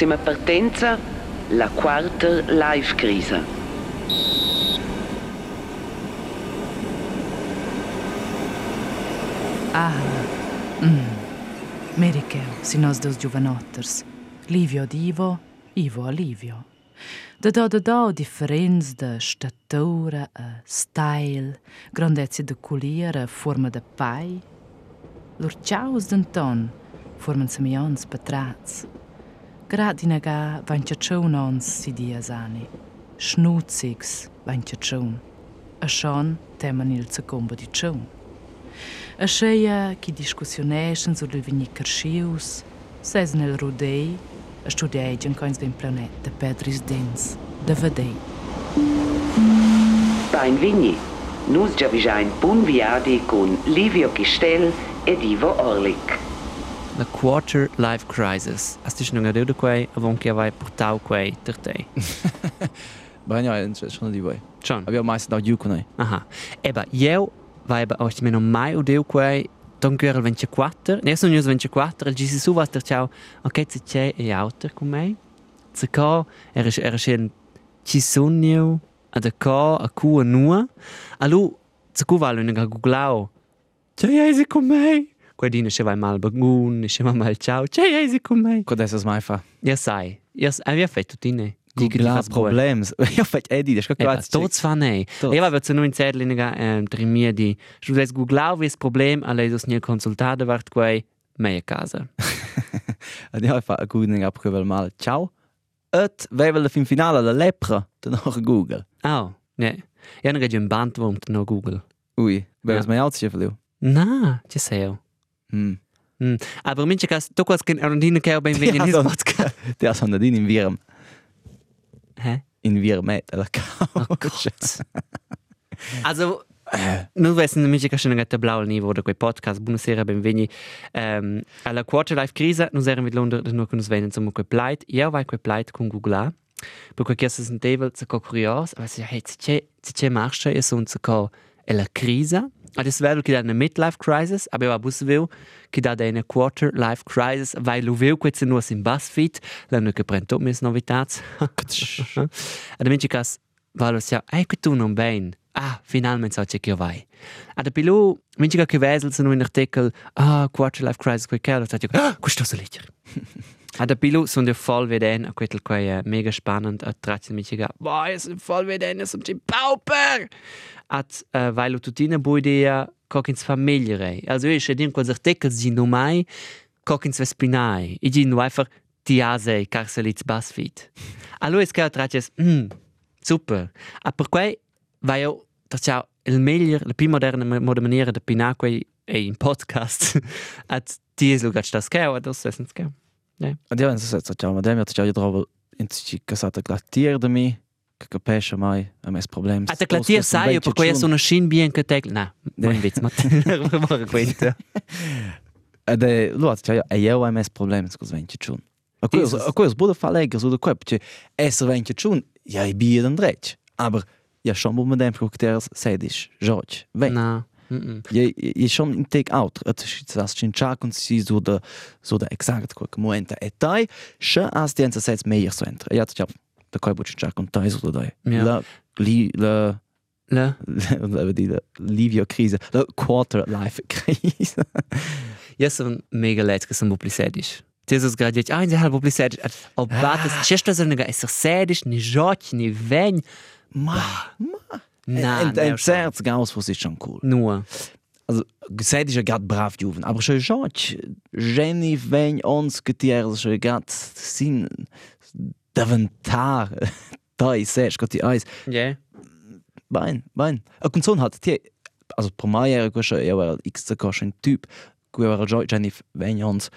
Prossima partenza, la quarta life crisa. Ah, mm. Merikeu, si nos dos giovanotters. Livio ad Ivo, a Livio. Da da da da differenz de statura, a style, grandezza de collier, a forma de pai. Lur ciaus d'anton, forman semions patrats. Gradinega vančačevna on sidija zani, šnuciks vančačevn, a šon temanilca gombodičevn. A šeja, ki diskussionation so levini kršivs, seznel rudej, a študejđen konj zdem planet, da Petris Dens, da vedej. Bajn vinji, nus džavijajn pun vijadi kun Livio Kištel ed Ivo Orlik. La quarter life crisis. Hast du schon gehört, quei, avon che vai portau quei ter te? Bem, ja, das ist schon die Way. Schon. Aber ja, meistens auch Yukon. Aha. Eba, eu vai ba oggi meno mai udeu quei Don il 24, ne sono io 24, il gisi su vas ciao. Ok, se c'è e auto con me. Se ca era era schön ci sogno ad a ca a cu a nua. Allo se cu valo in googlao. C'è eisi con me. Quadina se vai mal bagun, se va mal ciao. C'è eisi con me. Quando ist das mai fa? Ja sai. Ja, avia fatto tine. Google Problems. Ja, vielleicht Eddie, das ist Eba, gerade tots fa nei. Io avevo nu in zedliga ehm, trimia di. Se volessi googlare vis problem, a lei dos nie consultare vart quei meia casa. Und ja, ich fahre gut nicht abgewählt mal. Ciao. Et, will im Finale der Lepra? Danach Google. Oh, ne. Ja, non un band wo no Google. Ui, wer Ja. ist mein Altschiff, Leo? Na, ci sei. Hm. Mm. Aber minche cas, tu quas ken Arondine che ben vegni Ja, nis so. podcast. Der ist nicht in Wirm. Hä? In Wirm, eller Oh Gott. Also, non wissen minche cas schon gatta blau niveau da quei podcast. Buonasera, benveni. Um, alla quarter life crisa, non eram mit Londra da nur con svenen zum quei pleit. Ja, vai quei pleit con Google A. Per quei chiesa sind tevel zu co curios, aber sie hey, c'è c'è marscha e son zu co e la crisa. Das wäre che da eine Midlife Crisis, aber ich habe will, che da eine Quarter Life Crisis, weil du will que nur in Buzzfeed, la non che prendo mis novitats. Und da minci cas, es ja, ey, che tu non ben. Ah, finalmente so che che vai. Und da pilu, minci che vesel sono in artikel, ah, Quarter Life Crisis kerl, und da dico, ah, questo so leggere. Und da pilu sono de voll veden, a quel quei eh, mega spannend, a tratti minci ca, boah, es sind voll veden, es sind die Pauper. at uh, weil tu tina buidea cockins familiare. Also ich hätte quasi artikel sie no mai cockins vespinai. Ich nur einfach tiase carcelits basfit. Allora es che traches, mm, super. A per quei vai io ciao il meglio, la più moderna moda maniera da pinacque e in podcast at lugat das che oder das essen che. Und ja, das ist jetzt, ciao, ma dem hat ciao drauf in sich gesagt, glattier de mi, che capisce mai, a mes Problems. A te clatir sai per quei sono shin bien che tec. Na, buon witz, ma war quenta. Ed è, lui ha detto, e io ho mes Problems, cosa venti ciun. A a quello bude fa legger, so da quei, perché essere venti ciun, ja, i bie den drecc. Aber, ja, schon dem, che der sedisch, George, wen. Na. Mm Je, je schon in take out, et das cinciac und si so da so da exact quel momento e tai, sche as die enza sets meier so entra. Ja, ja, da kai bu cinciac und tai so da. Ja. La li la La. la di la livio crise, la quarter life crise. Ja sam mega leid che sam popli sediš. Ti so zgradi, ah, in zahal popli sediš. O batas, češto za njega, esar sediš, ni žoč, ni venj. Ma, Na, en en certs gaus was ist schon cool. Nur. Also seid ich ja grad brav juven, aber schon George, Jenny wenn uns getier schon grad sin davantar. Da ist sehr gut die Eis. Ja. Bein, bein. A canzon hat tie also pro mai era questo io era x de coscion typ cui era Joy Jenny Vegnons tot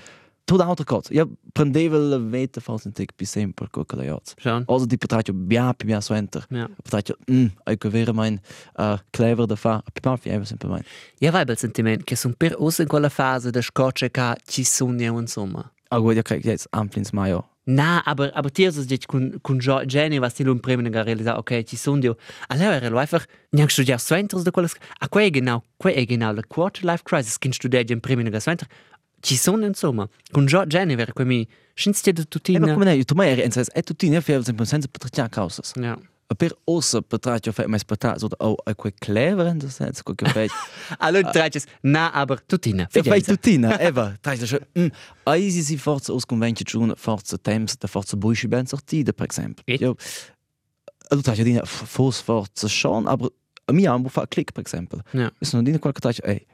la veta fals in tic bi sempre co che la Schon. also di patratio bia pi bia so enter Ja. patratio mm ai che vera mein uh, clever da fa pi pa fi ever sempre mein Ja, vai bel sentiment, che son per us in quella fase da scocce che ci sono insomma. a gut ja krieg jetzt amplins maio Na, aber, aber ti dit con, con Jo- Jenny, was ti lo imprime nga realizza, ok, ci sono dio. Allora era lo einfach, niang studiar suenters da quelles, a quei genau, quei genau la quarter life crisis, kin studiar in prime nga suenter, ci sono insomma. Con già Jennifer, come scinzia di E ma tutina. come ne, tu mai eri e tutti ne fai sempre senza patriccia causas. Ja. A per ossa patriccia fai mais patriccia, so oh, è quel clever in senso che fai. Allora trages, na, aber tutina. E fai tutina, Eva, schon. Mm, eisi si forza aus conventi giun, forza temps, da forza buisci ben sortida, per esempio. Io trai ja dina fos forza schon, aber a mi amo fa click, per esempio. Ja. Is non dina qualche trai, ey.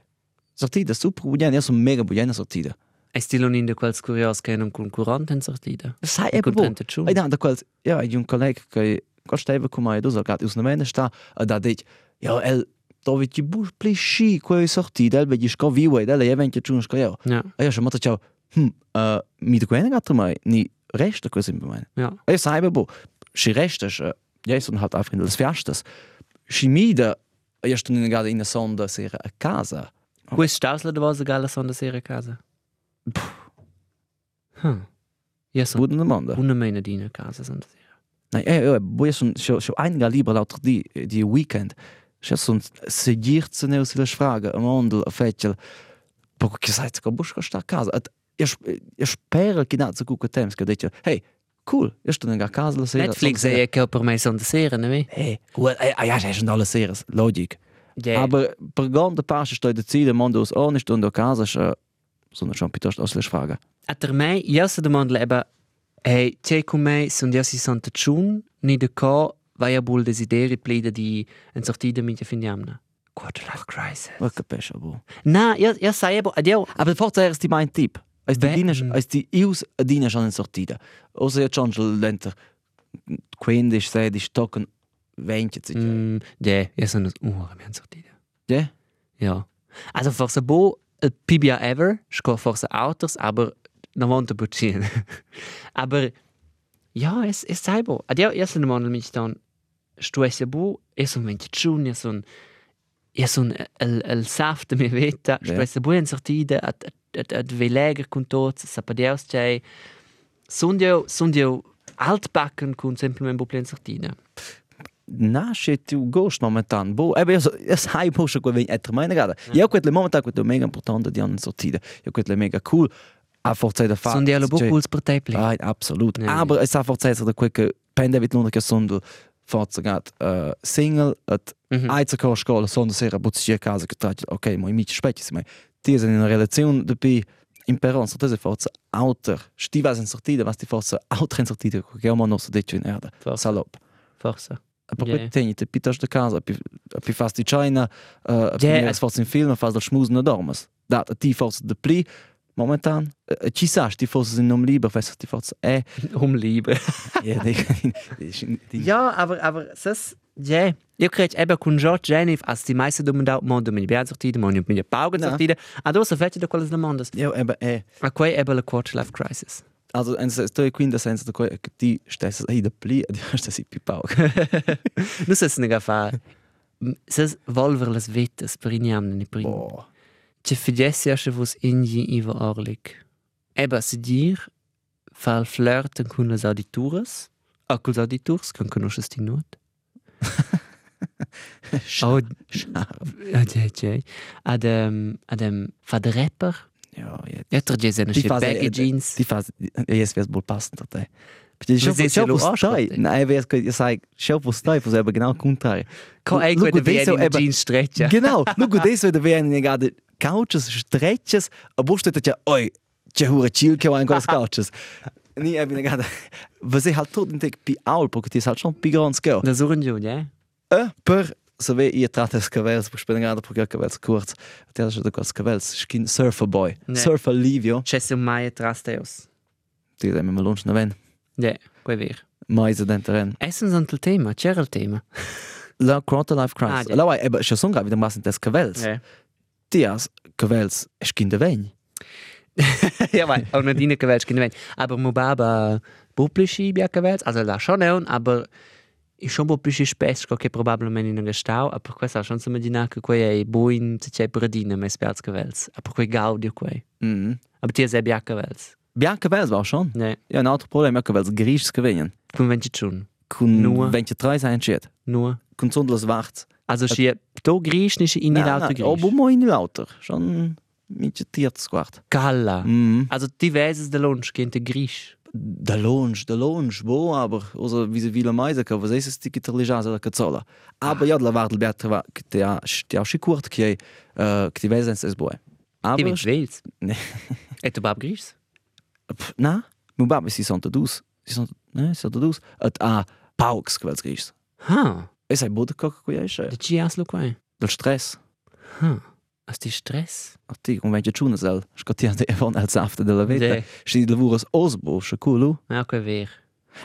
Sortida super buona, io sono mega buona sortida. E stilo in de quels curios che non concurrente in sortida. Sai E e bo. Ai da da quel, ja, un collega che qual stava con mai, do so gat us na mena sta, da dit, ja, el dove ti bus pli sci quei sortida, el vedi sco vivo ed el eventi giun sco io. Ja, E io sono ciao. Hm, uh, mi da quena gat mai, ni resta così per me. ja. E sai bo, si resta, ja, sono halt einfach in das Fiestas. Si mida, io sto in in sonda sera a casa. Quis stausla de vos gala son de sera casa? Hm. Ja, so Buona domanda. una mena dina casa son de sera. Nej, eh, eh, boja som så så en gal libra lauter di di weekend. Så som segirt se neus la fraga am ondel a fetchel. Poco che sai che busca sta a casa. Io io spero che nazza cu temps dice, hey, cool, io sto in casa la sera. Netflix e che per me son de sera, ne? Hey, eh, ah, ja, sei schon alle seres, logic. Ja. Aber per grande parte sto de zile mondos o nicht und a casa so sono schon piuttosto aus la fraga. Ater mei, io se demandle eba, hey, te con me son io si santa chun, ni de co, vai a bul desideri plida di en sortida mit finiamna. Quarter life crisis. Was capisce, bo. Na, io io sai ebo, adio. Aber forza erst die mein Tipp. Als die mm. als die ius dienen schon sortida. Osa ja schon lenter. Quindisch, sedisch, tocken, ventje. Mm, ja, io sono ura mi sortida. Ja? Ja. Also forse bo el PBA ever, sco forse autos, aber non want bucin. aber ja, es es sai bo. Adio, io sono mon mit dann stuesse bo, e son venti chun, io son io son el el saft mi veta, Ja. stuesse bo in sortida at at at veleger con tots, sapadiaus chei. Sundio, sundio altbacken con semplicemente bo plen sortina. Na, shit, tu gost momentan. Bo, ebe, ja, ja sai bo schon wenn etter meine gerade. Ja, quet le momentan quet mega importante die an sortida. Ja, quet le mega cool. A forza da fa. Sundio lo bo cools per te play. Ah, absolut. Nee, Aber es a forza da quet pende vit nur che sondel forza gat uh, single at Mhm. Aiza ko scola sonda sera butzi a casa che tratti, ok, mo i mici specchi, ma ti è in una relazione de pi in peron, so tese forza outer, stiva in sortida, sti outer in sortida, che ho non so detto in erda. Salop. Forza. Aber Ja. yeah. tegni te pitas de casa, pi pi fast di China, uh, Ja, yeah. es in film, fast del schmusen na dormas. Dat ti forza de pli momentan, uh, ci sa, ti forza in nom liber, fest ti forza eh. Um Liebe. Ja, Ja, aber, aber das, ja. Io credo eben con George Jennifer, als die meisten dummen da, mo dummen bien sortide, mo non mi paugen sortide. Adesso fette da quelle demandas. ja, aber eh. A quei eben la quarter life crisis. Also, en se sto quindi senza de coi che ti stessa ai de pli, di sta si pipau. Nu se snega fa. Se volver las vetas per iniam ni prim. Oh. Che figessi asche vos ingi iva orlik. Eba se dir fa il flirten con las auditures. A cos auditures, con conosces ti not. Oh, ja, ja, ja. Ad, um, ad, um, fa de rapper. Ja, ja. Ja, tra je seine Die shit Phase, baggy jeans. Die Phase, jetzt wär's wohl passend, da. Schau, sehen schau, sie wo nur stai. Nein, wer ihr sagt, schau, wo stai, wo selber genau contrario. Ko this so Wien in jeans stretcha. Genau, look, das wird werden gerade Couches, Stretches, aber steht ja, oi, c'è hure chill che ein gutes Couches. Ni habe ich gerade, was ich halt tot entdeckt bei Aul, porque das halt schon bei ganz go. Da suchen jo, ja. Eh, per se ve ihr trat es cavels, porque spelen gerade porque cavels kurz. Der ist der kurz cavels, skin surfer boy. Nee. Surfer Livio, C'è un mai trasteos. die dem mal lunch na ven. Ja, quei ver. Mais den terren. Essen sind il tema, c'era il tema. La quarter life crisis. Ah. La vai, eba, schon so wieder massen des cavels. Ja. Dias cavels, skin de ven. ja, vai, auch nicht dine gewählt, keine Wein. Aber mo baba publici bia gewählt, also la schon neun, aber ich schon publici spes, che probabilmente in un gestau, aber questo schon so medina che quei è buin, se c'è bradina, mes spiaz gewählt. Aber quei gaudio quei. Mhm. Aber ti è bia gewählt. Bianca cavels war schon. Ne, Ja, ein altro problem, ja cavels griechs gewinnen. kun wenn schon. Kun Nur. wenn je drei sein shit. Nur. Kun sonders wacht. Also sie do griech nicht in die lauter na, Oh, griech. bo mo in lauter. Schon mince tiert squart. Calla. Mhm. Also die Weses de Lunch gehen de Grisch. Da Lunch, da Lunch, wo aber, also wie sie viele Meise kann, was ist es digitalisation da Kazzola. Aber ja, la Wardel Bertra, che ha che ha sicurt che eh che Wesens es boy. Die Aber mit Wels. Nee. Et du Bab pff, na, mu babbe si sont dus. Si sont, ne, si sont dus. Et a pauks quels gris. Ha. E sai bod co co ja De Gias lo quai. Del stress. Ha. As die Stress? A ti con venge chuna sel. Scotia de von el safte de la vita. Si de vuras osbo, sche cool. Ja, quai ver.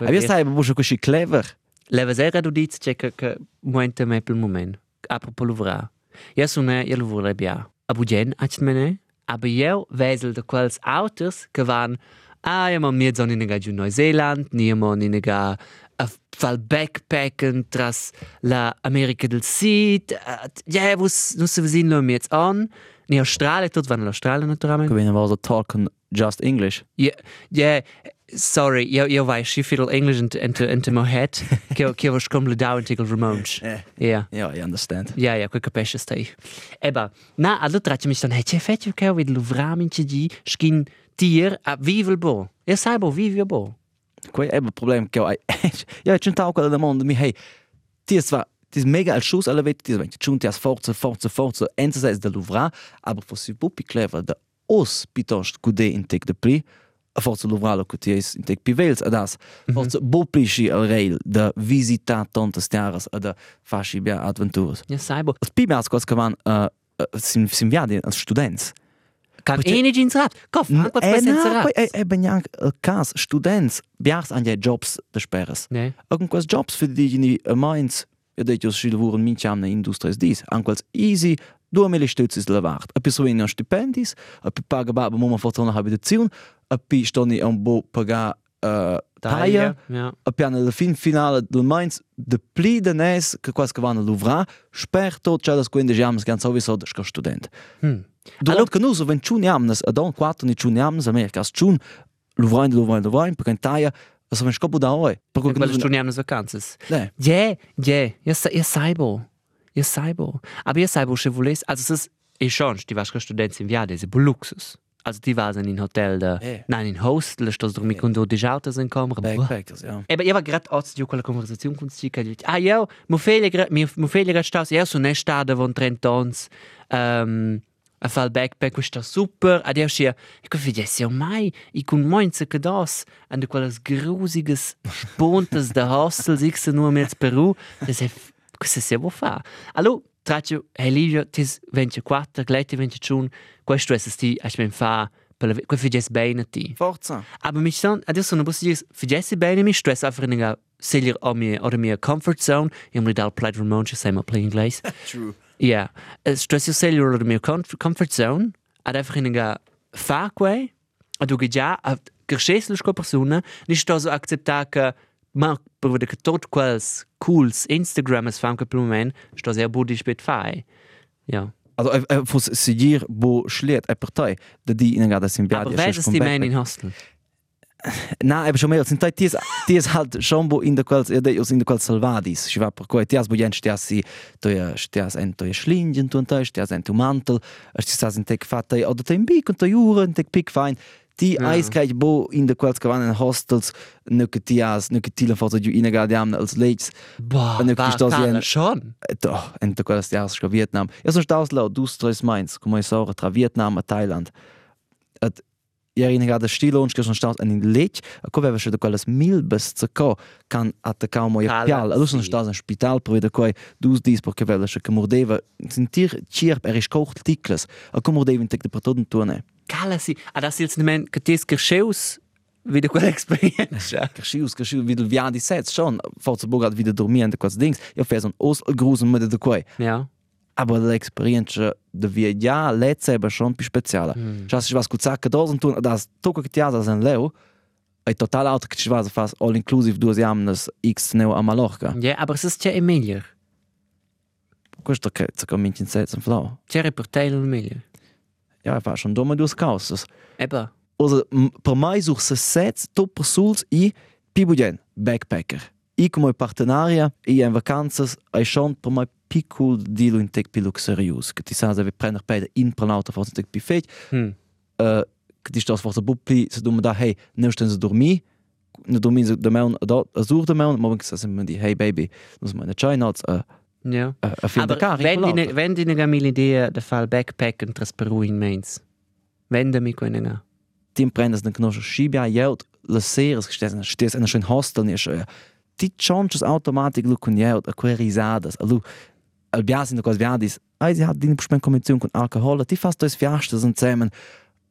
A vi sai bo sche così clever. Leva sera du diz che che moente me pel moment. Apropos luvra. Ja sunne ja luvra bia. Abu gen ach mene. Aber eu wesel de quels Autos que van Ah, ja, man mir so in ga Neuseeland, nie man in ga a fal backpacken tras la America del Sud. Ja, was nu se vesin lo jetzt an. Ni Australien, tot van l'Australien naturalmente. Gewinn was a talken just English. Ja, ja, sorry, eu, eu vai și fiddle English into, into, into my head. Como le dau in tigel Ramones. Eh. Ja. Ja, I understand. Ja, ja, quel capisce stai. Eba, na, allo traccia mi stan, hey, c'è fetto che ho vedo vraminci di skin tier a vivel bo. Ja, sai bo, vive bo. Quei è il problema che hai. Ja, c'è un tau quella domanda mi hey. Ti zwar Ti mega al schuss alle vette, ti è c'è ti has forza, forza, forza, enza sai da luvra, aber fossi bu pi clever da os pitost gude in tek de pli, a forza luvra lo che ti è in tek pi vels adas. Forza bu pli sci al rail da visita tantas tiaras da fasci bia avventuras. Ja, sai bo. Pi meas cos che van uh, uh, sim sim viadi als students. Kan Perché- ene gins rat. Kof, anche per senza no, rat. poi è, è ben il caso, students, biars an je jobs de sperres. Ne. Irgendwas Jobs für die die meins, ja det jos schil wuren min amne industrie is dies. Anquals easy, du mille stütz is levart. A piso in stipendis, a pi paga ba mo fortuna habitazione, a pi stoni un bo paga uh, taia, Ja. a piano la fin finale del meins, de pli de nes che quas che vanno luvra, sper tot c'è las quindi jams ganz sowieso da student. Hm. Durant que nous, wenn chun jamnes, a don quattro ni chun jamnes, Amerikas chun, luvrain, luvrain, luvrain, per taia, also wenn scopo da oi. Per Quelle quelle stuniamo le vacanze. Ne. Ja, ja, ja, ja sai bo. Ja sai bo. Aber ja sai bo, se voles, also es ist, ich schon, die wasche Studenten im Jahr, ist Luxus. Also die waren in Hotel, da, Eh. nein, in Hostel, da du mit und die Autos in kommen. Backpackers, ja. Eben, ich war gerade aus der Konversation con Chica, e ah, ja, mo fehlen gerade, mir mo fehlen gerade Staus, ja, so ne Stade von Trentons, ähm, a fal backpack, was sta super, schia, ich kann vergessen ja mai, ich kun moinze che das, an de quelles grusiges Spontes de Hostels, ich se nur mit Peru, questo è wo fa. Allo, traccio, hey Livio, tis 24, gleiti 21, questo è sti, aš ben fa, quel vergess bene ti. Forza. Aber mich dann, adesso non posso dire, vergessi bene mi stress einfach in una seglier o mia, o mia comfort zone, io mi dal plaid Ramon, ci sei ma play inglese. True. Ja, yeah. stress io seglier o mia comf- comfort zone, ad einfach in una fa quei, ad u già, a cresceslo sco persona, ni sto so acceptar che ma per vedere che tot quels cools Instagram es fan che per moment, sto sehr buddhisch bet fai. Ja. Also, äh, äh, fos sigir bo schliert e partei, da di in gada sim biadi. Aber wer ist die man in Hostel? Na, eben schon mehr, sind die die ist halt schon bo in der quals, ja, die in der quals salvadis. Ich war per quai, die as bo jens stias si, stias en to ja schlingen tu und stias en tu mantel, es stias en tek fatte oder tem bik und to juren tek pik fein. Die Ja. eiskait bo in der quals gewannen hostels, nuke tias, nuke tilen for ju in gada am als leits. Boah, Und dann war kriegst du das Tala ja- schon. Doch, en der quals tias scho Vietnam. Ja so staus laut, du stres meins, como ich sage, tra Vietnam a Thailand. Et Ja, in gada stilo und schon staus an in lech, a ko veva de quelles milbes zu ko kan kao moja pial. Allo sì. sono staus in spital pro de koi dus dis perché vela che mordeva sentir chirp er is kocht tikles. A ko mordeva in tek de patoden tune. Cala si, ad das jetzt nemen che tes gerscheus wieder quella esperienza. Kaschius, kaschius, wie du via di sets schon, forza bogat wieder dormien de quas dings. Ja fes un os grusen mit de koi. Ja. Aber l'esperienza de via ja letze aber schon pi speciala. Mm. Schas ich was gut sagen, da sind tun, das toko che ti ha das en. È total auto che ci va fas all inclusive due jamnes X neo a Mallorca. Ja, aber es ist ja Emilia. Questo che ci comincia in sets en flow. C'è reportail Emilia. Ja, fa schon dumme dus causes. Eba. Also per mai such se sets top persuls i pibudien backpacker. I come partenaria i en vacanzas ai schon per mai più cool di lo in tec più luxurious, che ti sa se prender per in prelauta forse tec più fech, Hm. uh, che ti stas forse buppi se du da hey, ne sten se dormi, ne dormi se de maun da azur de maun, morgen sa sem di hey baby, muss meine chai nuts a Ja. a a film Aber car. wenn die, wenn die eine Idee der Fall Backpacken tras Peru in Mainz. Wende mi können. Tim prendes den knosch schibia jelt le seres gestes stes en schön hostel ni schön. Ti chances automatic lu kun jelt a quei risadas, a lu al bias in cos viadis. Ai sie hat din bespen konvention con alcohol, ti fast dos fiastes und zemen.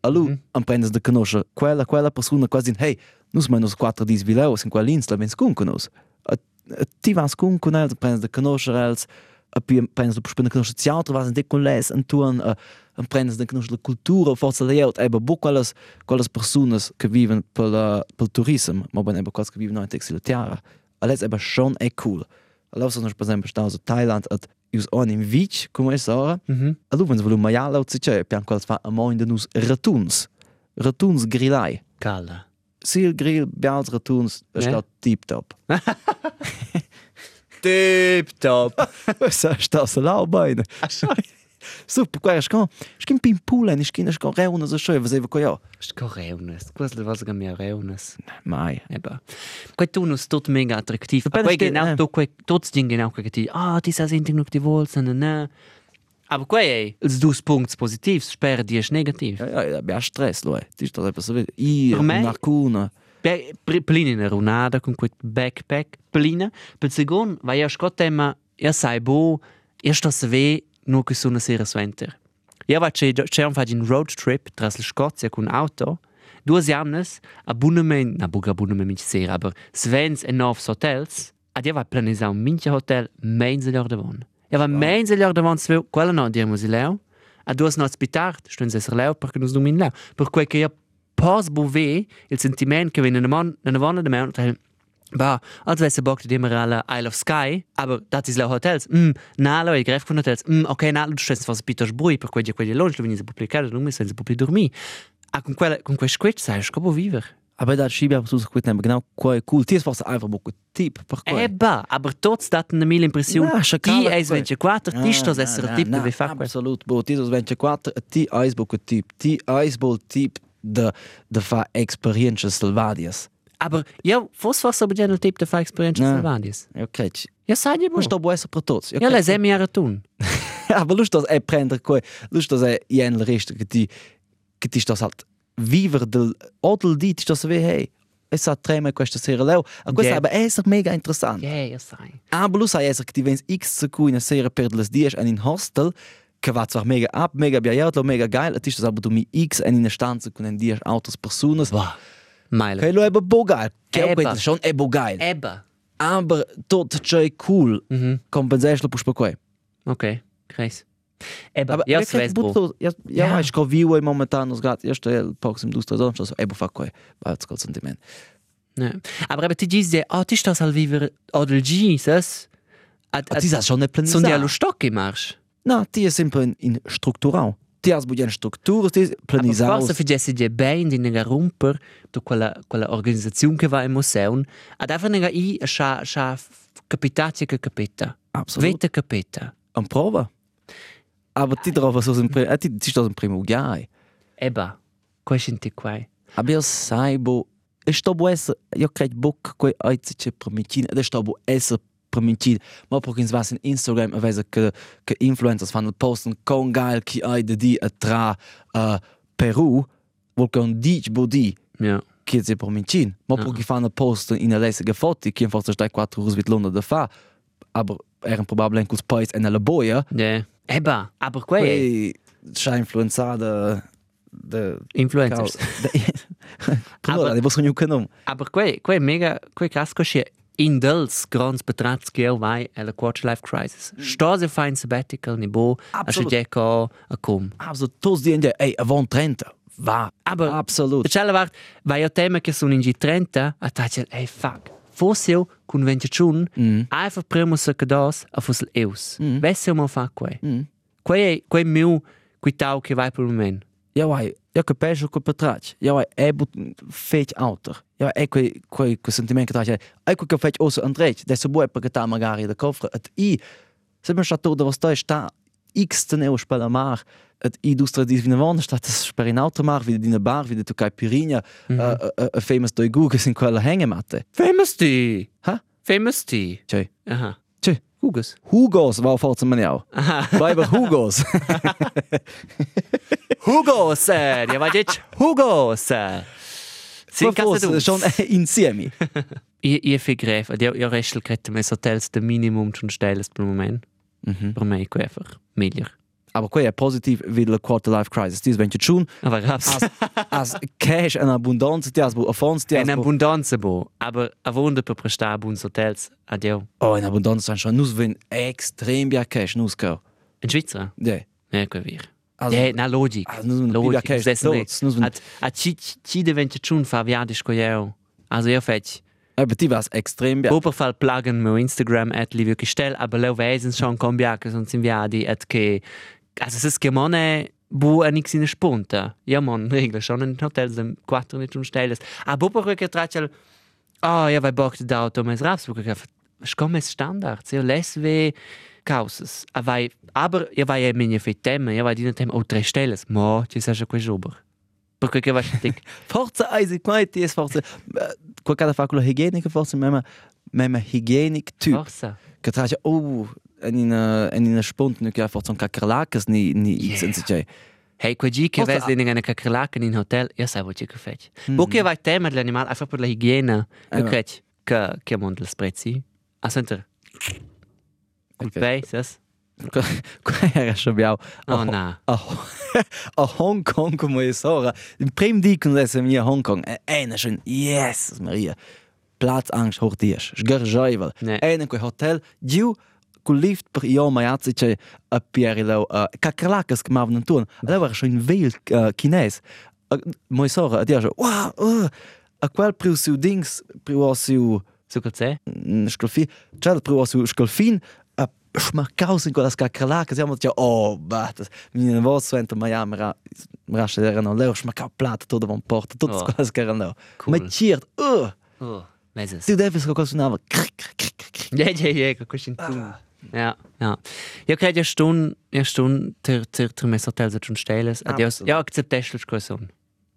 A lu Mhm. am prendes de knosch quella quella persona quasi hey, nus menos quattro dis vileos in quell'insla ben scun con us. A- a Ti vas scun con els, prendes de knosch els, a pi prendes de bespen knosch teatro was in de con les en tuan a en prendes de knosch la cultura forza leot, eba bu quelles quelles personas che viven pel pel turismo, ma ben eba quas che viven in textile tiara. Alles eba schon e cool. Per esempio stato in Thailand at us on in beach, come sora. Mhm. Allora wenn volu mai alla ci c'è pian quals fa a mo in de nus ratuns. Ratuns grillai. Kala. Sil grill bials ratuns, es Ja. sta tip top. Tip top. Sa sta sa lau beine. Super, qua es kan. Skin pin pulen, ich kin es kan reuna so schön, was eva ko ja. Sto reunes. Quasi was ga mir reunes. Mai. Eba. Quei tunus tot mega attraktiv. Quei genau to quei tots ding genau quei ti. Ah, di sa sind noch die wohl sind ne. Aber quei ei, els dus punts positivs, sper di es negativ. Ja, ja, ja, stress, lo è. Ti sto per sapere. I, Per me- narcuna. Plina in runada con quel backpack. Plina. Per segon, vai ja scott tema, ja sai bo, ja sto se ve che sono sera swenter. Ja va c'è c'è un fagin road trip tras la Scozia con auto. Due jamnes, abonnement, na buga abonnement mit sera, aber Svens en novs hotels. Ad ja va planisar un mincha hotel meins lor davon. Ja va meins lor davon sve, quella no dirmo si leo. A duas nots pitard, stuen se ser leo perché nus domin leo. Per quei che ja pas bove il sentiment che viene man, na vonna de man, Ba, als wesse bock de immer alle Isle of Sky, aber dat is la hotels. Mm, na lo i gref con hotels. Mm, ok, na lo stess was Petersburg per quei quei longe lo venise pubblicare, non mi senza pubblic dormi. A con quella con quei squetch sai scopo viver. Aber da schiebe ich so gut nehmen, genau quai cool. Ti es forse einfach buco tip per quai. Eba, aber tots dat na mil impression. Ti quei. 24, ti stos esser tip de fa quel. Absolut. Bo, ti dos 24, ti eis buco tip. Ti eis buco tip de de fa experiences salvadias. Aber ja, fos was aber general tip de fa experience Na. salvadis. Eu credo. Ja, sai di Mas mo. sto buo essere per tots. Ja, le semi era tun. Aber lust das è prendere quei, lust das è jen la resta che ti che ti halt viver del odel di ti stas ve hey. Es sa trema questa sera leo. A questa Yeah. aber è ser mega interessant. Ja, ja sai. Aber lu sai esser che ti vens x secu in a sera per les dies en in hostel che va zwar mega ab, mega biaiato, mega geil, et ist das aber du mi x en in eine stanza con en dies autos personas. Wow. Meile. Che lo è bo geil. Che Eba. è schon è bo geil. Eba. Aber tot c'è cool. Mhm. Compensation per quei. Okay, kreis. Eba, Aber ja, ja, sve ja, bo. ja, ja, Ja. ko vivo momentan nos gat, ja stel pox im dustra sonst so ebo fa quei. Va ts sentiment. Ne. Aber eben, ti dici, ah, ti stas al viver odel Jesus. Ad, Ti sa schon ne plan. Sono di allo stock in marsch. Na, ti è sempre in, in struktural. Ti has bugen struktur, ti Aber planisau. forse facessi di ben di nega romper to quella, quella organizzazione che va in museum. Ad einfach nega i a scha, scha capitati che capita. Absolut. Vete capita. Am prova. Aber ti trova so sempre, eh, ti ti sto in primo gai. Eba, qua senti qua. Aber sai bo, e sto bo essa, io cred book quei aizice permitin, e sto bo essa permitin. Ma po kins was in Instagram, a vese che che influencers fanno posten con geil ki ai de di a tra uh, Peru, vol con dich bo di. Ja. che si permitin. Ma Ah. po chi fanno post in a lessige foto, chi forse stai 4 ore mit Londra da fa. Aber erano probabilmente cus pais en la boia. Ja. Eba, aber qua è Poi c'ha influenzata de influencers. Allora, Aber- devo sognare che non. Aber quei, quei mega, quei casco c'è in dels grands betrats che io vai è la quarter life crisis. Sto se fa in sabbatical ni bo, a Absolut. scegliere a com. Also, tos die Ende, ey, avon 30. Va. Aber Absolut. Cella vart, vai io tema che sono in G30, a tace, ey fuck. Fosse io con venticiun, Mm. einfach primo se che dos a fosse eus. Mm. Vesse io mo fa quei. Mm. Quei quei mio, quei tau che vai per il momento. Ja, vai. Ja, che peggio che patrac. Ja, vai, è but feit outer. Ja, è quei quei quei sentimento che trace. Ecco che feit osso andrej. Adesso vuoi perché ta magari da cofre. Et i Se ben stato da sta sta X teneu spela mar et industria di vina vona sta per in auto mar wieder in bar wieder tu caipirinha Mhm. a famous doi gugas in quella hängematte. Famous die. Ha? Famous die. Cioè, Aha. Hugus. Hugos war forza maniau. Aha. Weiber Hugos. Hugos, ja, vai jetzt Hugos. Sì, in casa Forza tu. schon insieme. Io, io fai greve, io, io resto che te mes hotels de minimum schon stelles per moment. Mhm. Me è einfach miglior. Aber quei è positiv wie la quarter life crisis. Dies wenn schon Aber raps. as as cash en abundanza ti as bu affons ti as In bu- abbondanza bo, aber a wonder per prestare buons hotels. Adio. Oh, in abundanza schon nus wenn extrem bia cash nus ka. In Svizzera? Ja. Ja, che vir. Also- Ja, na logic. Also, Logic. At, at ci, ci deventi schon fa viadisch co io. Also io fetch. aber ti was extrem bia. Ober fall pluggen meu Instagram at Livio Cristel, aber leu weisens schon con biaca, son sin viadi, at che... Also es ist gemone bu a nix in spunta. Ja, man, regla, schon in hotels dem quattro nicht un stelles. Aber ober che traccial... Ah, ja, vai bock de auto, mes raps, bu che scom es standard, io les ve causas. A vai, aber ja vai e minha fe tema, ja vai dina tema o tre stelles. Mo, ci sa quei ober. Perché che vai dic. Forza eisi quai ti es forza. Qua cada fa con la higienica forza mema mema hygienic typ. Forza. Che tracia oh en in en in spunt nu ja forza un cacrelacas ni ni Yeah. senza cioè. Hey, quei G che Forse- vedi in una cacrelaca in hotel, io sai che che fai. Mm. che vai tema dell'animale, einfach per la igiene, Eh, io ma- credo che che mondo le sprezzi. A senter. Col Ok. pay, ses? Qua era schon biau. Oh na. a, a Hong Kong come io sora. Il primo di con adesso mia Hong Kong. E eine schon yes Maria. Platzangst hoch dies. Sgarjaivel. Ne. Eine quel hotel giù col lift per io mai azzi c'è a Pierilo a cacrelacas che m'avevano tun. Allora era schon in veil chines. Moi sora, dia jo. Wow! uh, A quel priu siu dings, priu siu So che c'è? Scolfin, c'è il primo su Scolfin, a schmarcaus in quella scacralaca, siamo già, oh, batas, mi ne voz suento, ma ja, mira, mira, se erano leo, schmarcau plata, tutto van porta, tutto Oh. quelle che erano. Cool. Ma cheert, uh, Oh, meses. tu devi qualcosa suonava, cric, cric, cric, cric. Ja, ja, ja, che questo in tu. Ja, ja. Ja stun, ja stun ter ter ter mes hotel so schon stelles. Adios. Ja, acceptestel scoson.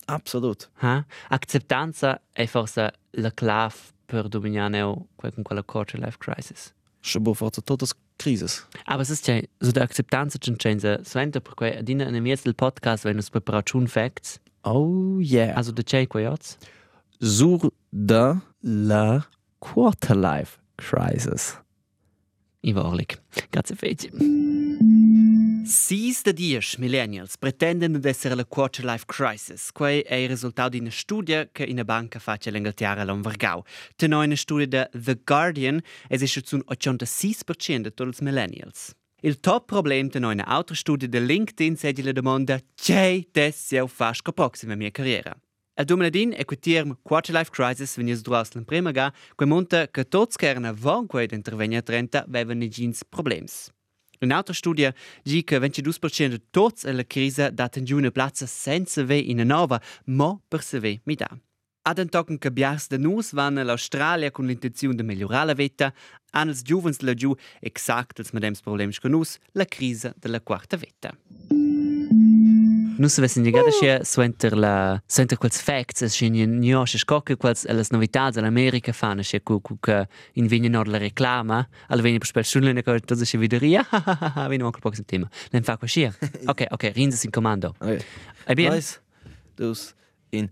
Absolut. Ha? Acceptanza è forse la clave per dominare con quella quarter life crisis. Schabo forza totes crises. Aber es ist ja so der Akzeptanz schon so so enter per quei adina in mir del podcast wenn es preparato schon facts Oh, yeah. also der Jay jetzt Sur de la quarter life crisis. I war orlik grazie feci Sis de dies millennials pretenden di essere la quarter life crisis. Quei è il risultato di una studia che una banca face l'Inghilterra all'Onvergau. Tenò una studia da The Guardian es ist zu 86% de tutti millennials. Il top problem tenò una altra studia da LinkedIn sedi la domanda «C'è des jau fast co proxima mia carriera?» E quel term quarter life crisis l'an prima ga, quei monta che tots che erano von quei d'intervenia trenta avevano gins problems. Un'altra studia dice che 22% di tutti alla crisi daten giù una piazza senza ve in una nuova, ma per se ve mi dà. Ad un token che biars de nus vanno all'Australia con l'intenzione di migliorare la vita, hanno i giovani laggiù esatto els medems problems che nus, la crisi della quarta vita. Nus avessin llegado uh. suenter la suenter quels facts es sin nio se scocche quels las novitats all'America fanno se cu cu che in vigna nord la reclama al veni per spel sulle ne cosa se videria veni anche poco tema nen fa così ok ok rinzes in comando Okay. e bien Eins, dus, in.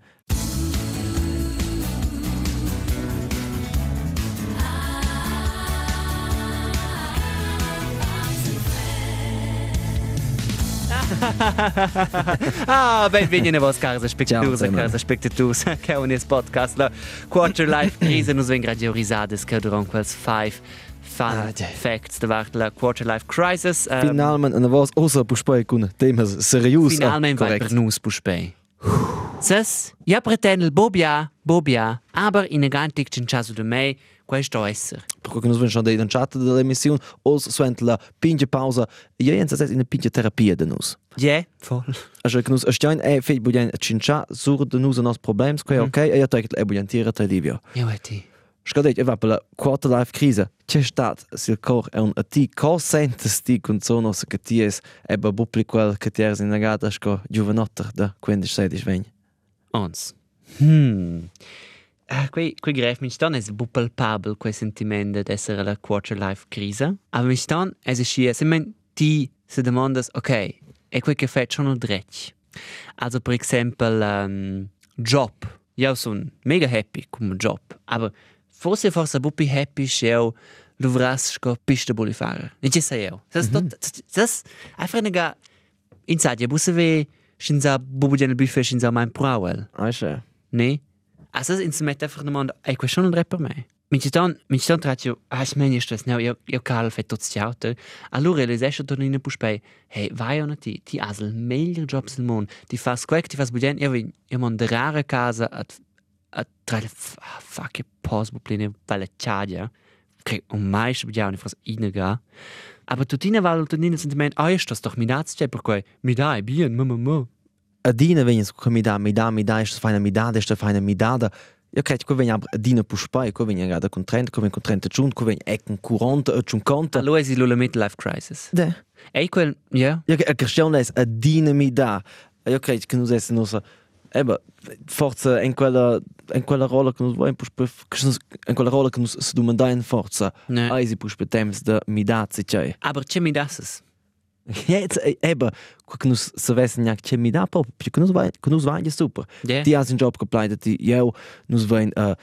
ah ben veni ne vos casa spectatus Ciao, casa spectatus che un es podcast la quarter life. Crise nus ven gradio risades che durant quels five fun Ah, facts de vart la quarter life crisis. Um, Finalmente, una voz, osa puspoi con temas serius. Finalmente vai per nus puspei. Ses, ja pretendel Bobia, Bobia, aber in gantik cin caso de mei, questo essere. Perché noi siamo andati in chat dell'emissione, o suente la pinche pausa, e io sono in una pinche terapia di noi. Yeah, voll. Also, che noi stiamo e fai budiamo a cincia, sur di noi i nostri problemi, che è ok, e io tengo e budiamo tira te livio. Io e ti. Scadet, io vabbè, la quarta life crisi, c'è stato il cor è un atti cosente sti con sono se che ti es e ba pubblico che ti ers in agata sco giovanotter da 15 16 20. Ons. Hmm. Uh, quei, quei gref min ston es bu palpabel quei sentiment d'essere la quarter life crisa. Aber min ston es es schia, se men ti se demandas, ok, e quei che fet schon dretch. Also per exempel um, job. Ja, son mega happy cum job. Aber forse forse buppi happy scheo luvras sco pista boli fare. E ce sai eu. Das tot das einfach nega inside ja busse ve shinza bubu gen buffet shinza mein prawel. Ah, schön. Ne? Also ins met einfach nochmal ey quei schon un rapper mai. Min ci ton min ci ton tratio ah es meni stres no io io cal fet tot stiaute. Allora le esce ton in puspei. Hey, vai on ti ti asel meglio jobs del mon. Ti fas quek ti fas buden io vin io mon de rare casa at at tra le fuck che pos bu plene vale chadia. Che un mai sche buden fas inega. Aber tutina val tutina sentiment ah ist das doch mi daz per quei mi dai bien mo mo mo. A dina vegn sco mi da mi da mi da ist feina mi da ist feina mi da da. Io credo che vegn a dina puspai, che vegn gada con 30, che vegn con 30 giun, che vegn econ 40 e 50. Allora si lo midlife crisis. De. Ey quel ja. Ja, a questione è a dinamida. Io credo che non sia nostra Eba, forza in quella in quella rola che nos vuoi puspe in quella rola che nos si domanda in forza. Ne. Ai si puspe temps da midazzi c'è. Aber che mi das? Jetzt, eben, genus, so wissen ja, ich mich da, Pop, genus, genus war ja super. Yeah. Eh, die haben den Job geplant, die, ja, nus wollen, äh,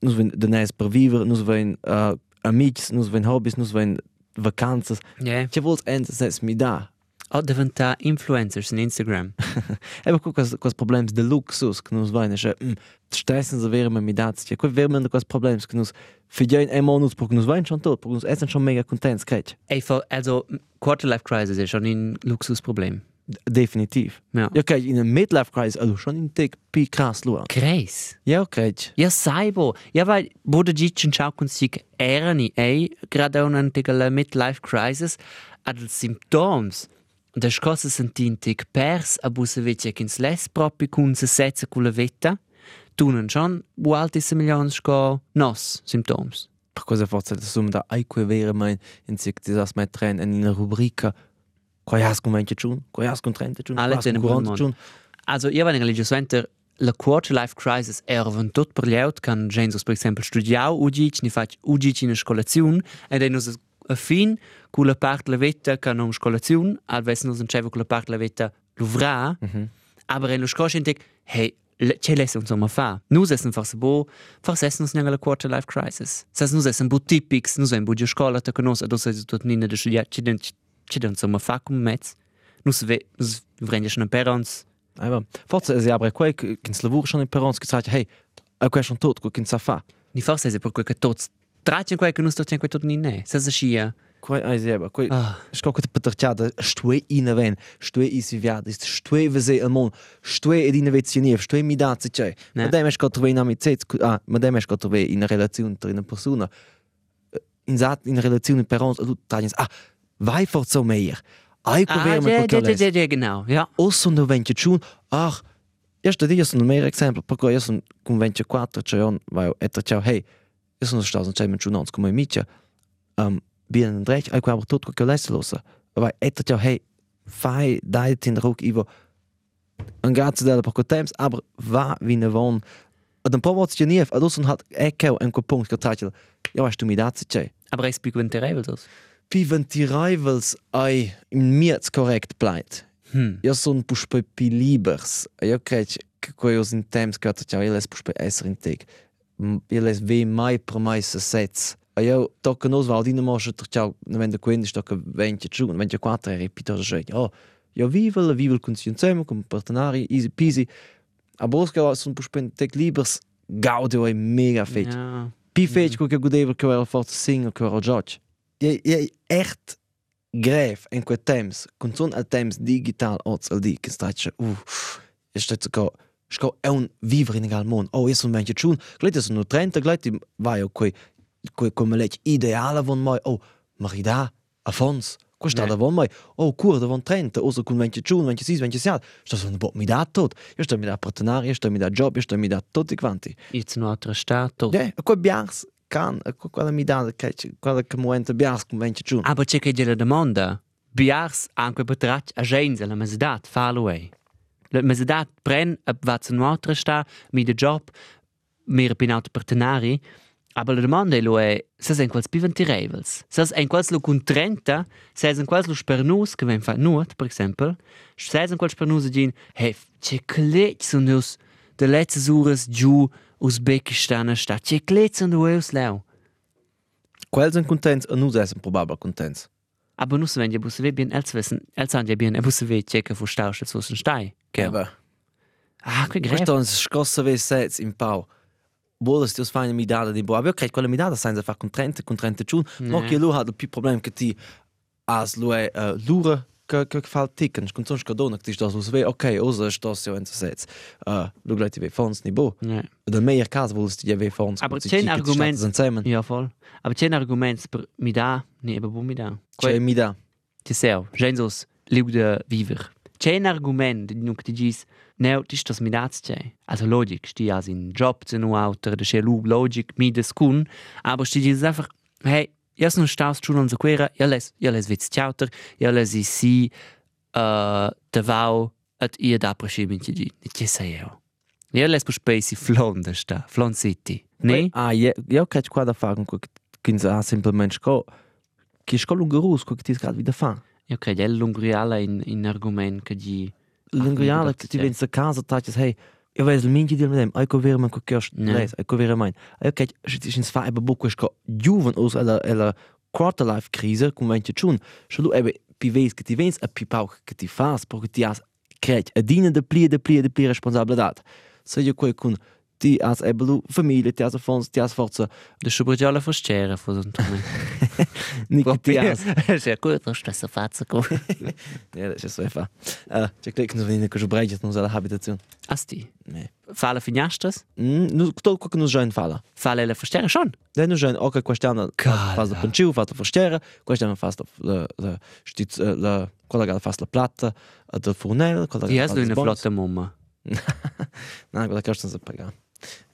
nus wollen den Nes per Viver, nus wollen, äh, Amigos, nus wollen Hobbys, nus wollen Vakanzas. Yeah. Ich wollte endlich, dass mich da, Oh, diventa influencers in Instagram. Cu quas quas problems de luxus que nos vai nasce. Mm, stressen se vere mi dats. Che quel vere quas problems que nos fidein e monus porque nos vain schon tot, porque nos essen schon mega contents krech. Ey, also, Quarter Life Crisis ist schon ein Luxusproblem. Definitiv. Ja. Ja, krech in a midlife crisis, also schon in tek pi krass. Kreis. Ja, krech. Ja, saibo. Ja, weil, wurde Gitchen schau kun sich erani, ey, gerade un antiga Midlife Crisis, ad Symptoms. Und das cosa sentintig pers a busse vecchia kins les propi kun se setze con la vetta, tunen schon, wo altisse milions sco nos Symptoms. Per cosa forza da sum da ai que vere mein in sich das mai tren in una rubrica. Quai has con 20 giun, quai has con 30 giun, Alle quai has con tenen 40 buon giun. Also, io vengo legge suenter la quarter life crisis era von tot per lieut kan gensus per esempio studiau ugic ni fac ugic in scolaziun ed enus a fin cu la part la vetta kan um scolaziun al ves nus encevo cu la part la vetta luvra aber en lo scoscentek hey le- ce lesse uns ma fa? Nus essen forse bo forse essen uns la quarter life crisis. Sas nus essen bo tipics nus en bo di scola ta conos ados es tot nina de studiar ci den ci den ma fa cum mez nus ve nus vrende schon perons. Aber forza es aber quai che in Slavur schon in Perons gesagt, hey, a quai schon tot, quai sa fa. Ni forse è per quel che tots трачен кое кано стотен, което ни не. Се зашия. Кой ай зеба, кой сколкото пътърчата, що е и навен, що е и си вяда, що е везе амон, що е един навет си ние, що е ми да цече. Мадемеш като ве на мицец, а мадемеш като ве и на релационната и на персона. In zat in relatie met parents, dat tanjes. Ah, wij voor zo meer. Ai probeer me te Ja, ja, ja, genau. Ja. Osso no ventje tjun. Ach, ja, dat is een meer exempel. Pakken we een conventje kwater tjun, waar je etter tjau, hey, sono stato in cima chun ons come amici, um, bien en drech, ai aber tot quel lesse losa. Vai, e ciao, hey, fai, dai tin ruk ivo, un grazie della poco temps, aber va wie ne von, ad un po' vozio nief, ad osso hat ecco en quel punkt getacil, ja, weißt du mi dazi c'è. Aber es spielt terrible das. Wie wenn die Rivals ei in mir korrekt bleibt. Hm. Io sono puspe pi libers. Io credo che quello in temps che ciao io les puspe esser in teg. Io les ve mai per mai se sets. Io tocca nos va di mo che ciao wenn der quindi sto che 20 giù, 24 e ripito che oh io vivo la vivo con insieme con partenari easy peasy. A bosca sono puspe in teg libers. Gaudio è mega fetch. Ja. Pi fetch che godeva che era forte sing che era George. Je je echt gref en quei temps, con son al temps digital oz al di, che stai uh, e stai co sco è un vivere in egal mon. Oh, io sono manche chun, gleit sono 30, gleit vai o quei quei come lech ideale von mai. Oh, marida, Afons, Questa da von mai. Oh, cur da von 30, oso con 20 chun, 26, 27. Sto sono bot mi da tot. Io sto mi da partenario, sto mi da job, io sto mi da tutti quanti. Jetzt noch altre Stadt. Ja, quei biars can, quella mi dà, che quella che muente bias con vence giù. Aber c'è che la domanda. Biars anche betrach a gens la mesedat fa lui. La mesedat pren a vaz un altra sta mi de job mir bin auto partenari. Aber domanda è lo è se sen quals piventi revels. Se en quals lo con 30, se sen quals lo spernus che ven fa nuot, per esempio, se sen quals spernus din, hey, c'è clet sun us de letzte ures giù Usbekistan sta. C'è clet sun us leu. Quels sind contents und nus essen probabel contents. Aber nus wenn je busse we bien els wissen, els han je bien, e busse we checke fu stausche so sen stai. Gell? Aber, Ah, que greve. questo è scossa ve sets in pau. Vuole stios fare mi dà di boa. Credo quella mi dà senza fa con 30 con 30 giù. Nee. che lui ha più problem che ti as lui uh, lura che che fa ticken. Con sonst che dona che ti das ve. Ok, sto se in sets. Uh, lu gleit ve fonds ni bo. Ja. Der meier kas vuolst di ve fonds. Aber c'è un argument- Zusammen. Ja, voll. Aber c'è un argument per mi da, ne, aber bu mi da. C'è mi dà. Ti seu, gensos liu de viver. C'è un argument, di nuk ti gis, neu, ti stos mi daz c'è. Also logic, sti as in job zu nu auter, de c'è lu logic, mi des kun, aber sti gis einfach, hey, jas nu staus tschun on sequera, ja les, ja les witz tjauter, ja les i si, uh, de vau, at ia da prescibin ti gi. Ti sei eo. Ja les pu spesi flon da sta, flon city. Ne? Ah, io io credo qua da fare con che ha semplicemente sco che sco lungo rus che ti scad wieder fa. Io credo è l'ungriala in, in argument. L'ingriale Ah, che ti vens a casa taches hey io vedo il minchi di dem ai cover man Ja. les ai cover mein io che ci ins fa ebe buco sco juven us alla alla quarter life crise come vente chun scho lu ebe pi ves che ti vens a pi pau che ti fas perché ti has credo a dina de plie de plie de plie responsabilità se io quel con ti has ebe lu familie ti has fons ti has forza De schubergiala forscere fu un tume. ni che ti has Sehr gut, das ist das Fazit. ja das ist so einfach check klicken so wenn ich breite noch alle habitation Asti. nee Fala finastras? mm nu to co che già in fala Fala la forscere schon? Den nu žen, ok, questiona Cara. faz la panciu, faz la forstiera, questiona faz la, la, la, stiz, eh, la, che faz la quella Die che hast faz du las eine flotte Mama. No, quella che non si paga.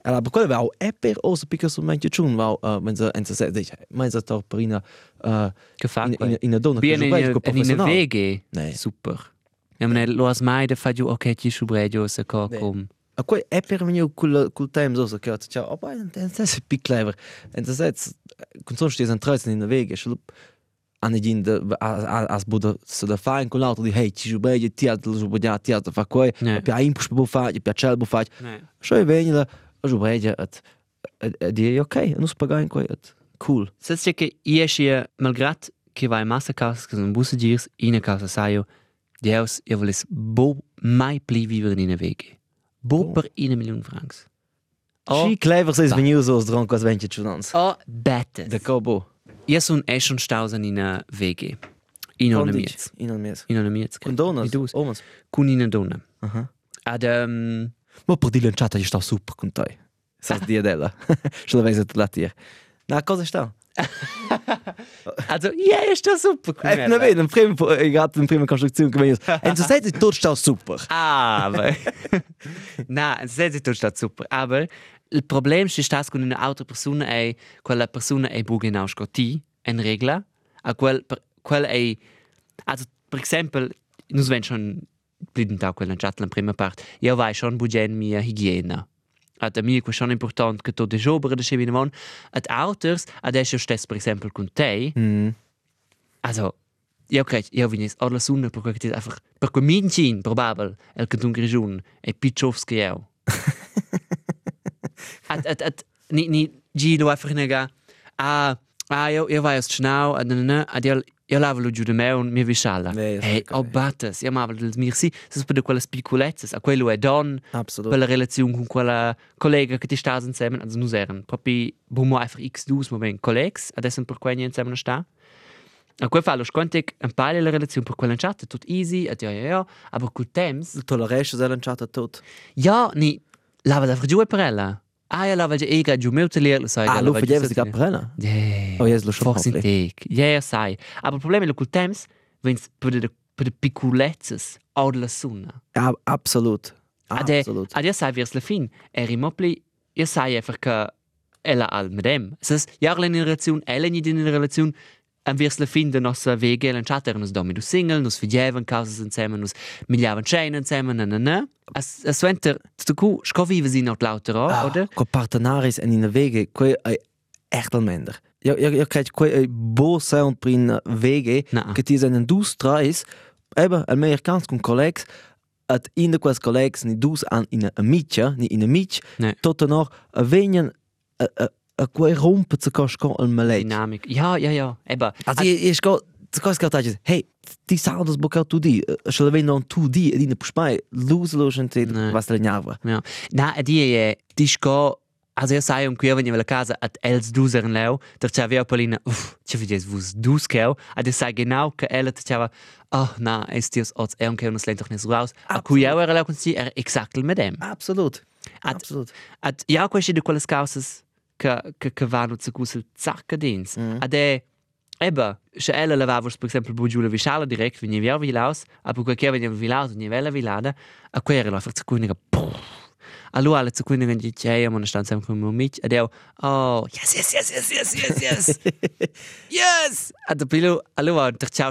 E la, quella va è per osa picca sul mente chun, va, uh, men se, en se se, dice, men se tor per ina, uh, Gefällt in, in, in a donna, Bien in che in eine professional. Wege. Nee. Super. Ja, meine, lo as mai de fa giù, ok, ti schubreggio se co Nee. com. A quei è per mio cul cul time so so che ciao, oh, poi en se se pic clever. En se se, con son stis en treisen in der Wege, ani един да... А, а, аз буду се да фаен колалото ли, хей, ти жубеди, ти аз жубедя, ти аз това кое, пя им пуш буфать, пя чел буфать. Шо е вени да жубеди, ат... Ди е окей, ну спагаен кое, ат... Cool. Сец че ке иеш е, малград, ке вай маса каус, ке зон бусе дирс, ина каус асайо, Deus, je wil eens bo mai pli viver in een week. Bo per 1 miljoen francs. Oh, Zie klevers is benieuwd zoals dronk als wendje tjonans. Oh, bettes. De kobo. Io sono e schon stausen in a Wege. In una miez. in al mes In una miez. con donas du's? omas Con in a donna. aha Ad, um, mo per di lanciata io sta super con te sa dia della scho la vese la tir na cosa sta also, ja, ist das super. In prima, ich hatte in prima Konstruktion gewesen. Und so seid ihr tot stau super. Aber. Na, se si tutto super. Aber il problem è stato con un'altra persona è quella persona è buona in Scotti, in regola, a quel, per- quel è. Also, per esempio, noi svegliamo schon bliden da quella chat la prima parte. Io vai schon bugen mia hygiene. Ad a mia schon important che tu de jobere de chevi mon. Ad outers, adesso stess per esempio con te. Mhm. Also, io credo, io vinis alla sunna per quel einfach, per quel mincin, probabel, el che tu grigiun, e picciovski io. At, at, at, ni, ni, gilo einfach nega, ah, ah, io, io vai a schnau, ad, na, na, ad, io, io lavo lo giù de me un mi visciala. Ok. oh, battes, io mavo del mirsi, se per quelle piccolezzes, a quello è don, Absolut. quella relazione con quella collega che ti sta insieme, also noi erano proprio, bomo einfach x dus moment collegs, adesso per quei insieme sta. A quel fallo sconte un paio la relazione per quella chat, tutto easy, et ja ja ja, aber col temps, Du tolerierst es lanciata tot. ja, ni lava da giù per ella. Ah, ja, lava già ega giù meu telier, lo sai. Ah, lu facevi di caprella? Yeah. Oh, yes, lo schon Fox tec. Ja, ja, sai. Aber il problema è che temps, vens per de per de piccolezzes o della sunna. Ja, absolut. Ade, Absolut. ade sai vers la fin, er imopli, io sai einfach che ella al medem. Sas jarla in relazione, ella ni in relazione Anvirs la fin de nostra vege en chat erano domi du single, nus vidievan causas insieme, nus miliavan chain insieme, na na na. As as wenter, tu cu, sco vive si not lauter, Ah, oder? Partenaris en in de wege, ai echt al minder. Ja, ja, ja, ko ai bo sound prin wege, Na. che ti zijn dus trais, eba, al Amerikaans con collegs, at in de quas collegs ni dus an in a amicia, ni in a amic, Nee. tot er nog quei rompe zu kosko al maleit. Dynamik. Ja, ja, ja. Eba. Also je je sko zu kosko tatjes, hey, ti saudas bocal tu di, shall we non tu di, ed in puspai, lose lotion te Nee. was le gnava. Ja. Na, e die je, sco, also io sai un qui veni la casa at els duser in leu, der via Paulina, uff, ci vedi vus dus keu, ad io sai genau che ella te c'ava, oh, na, es tios ots e un keu nos lent doch nis raus. A era leu con si, era exactly med dem. Absolut. Ad- Absolut. Ad ja questi di quelle causas che che che vanno zu gusel zacca dins. Ad e Eba, se ella lavavos per esempio bugiula vishala direkt, wenn ihr via vilaus, aber quel che venia vilaus, nie vela vilada, a quella la forza cuiniga. Allora alle zu cuiniga di che man stand sempre con mio amic, ed io, oh, yes, yes, yes, yes, yes, yes, yes. yes! Ad pilu, allora der ciao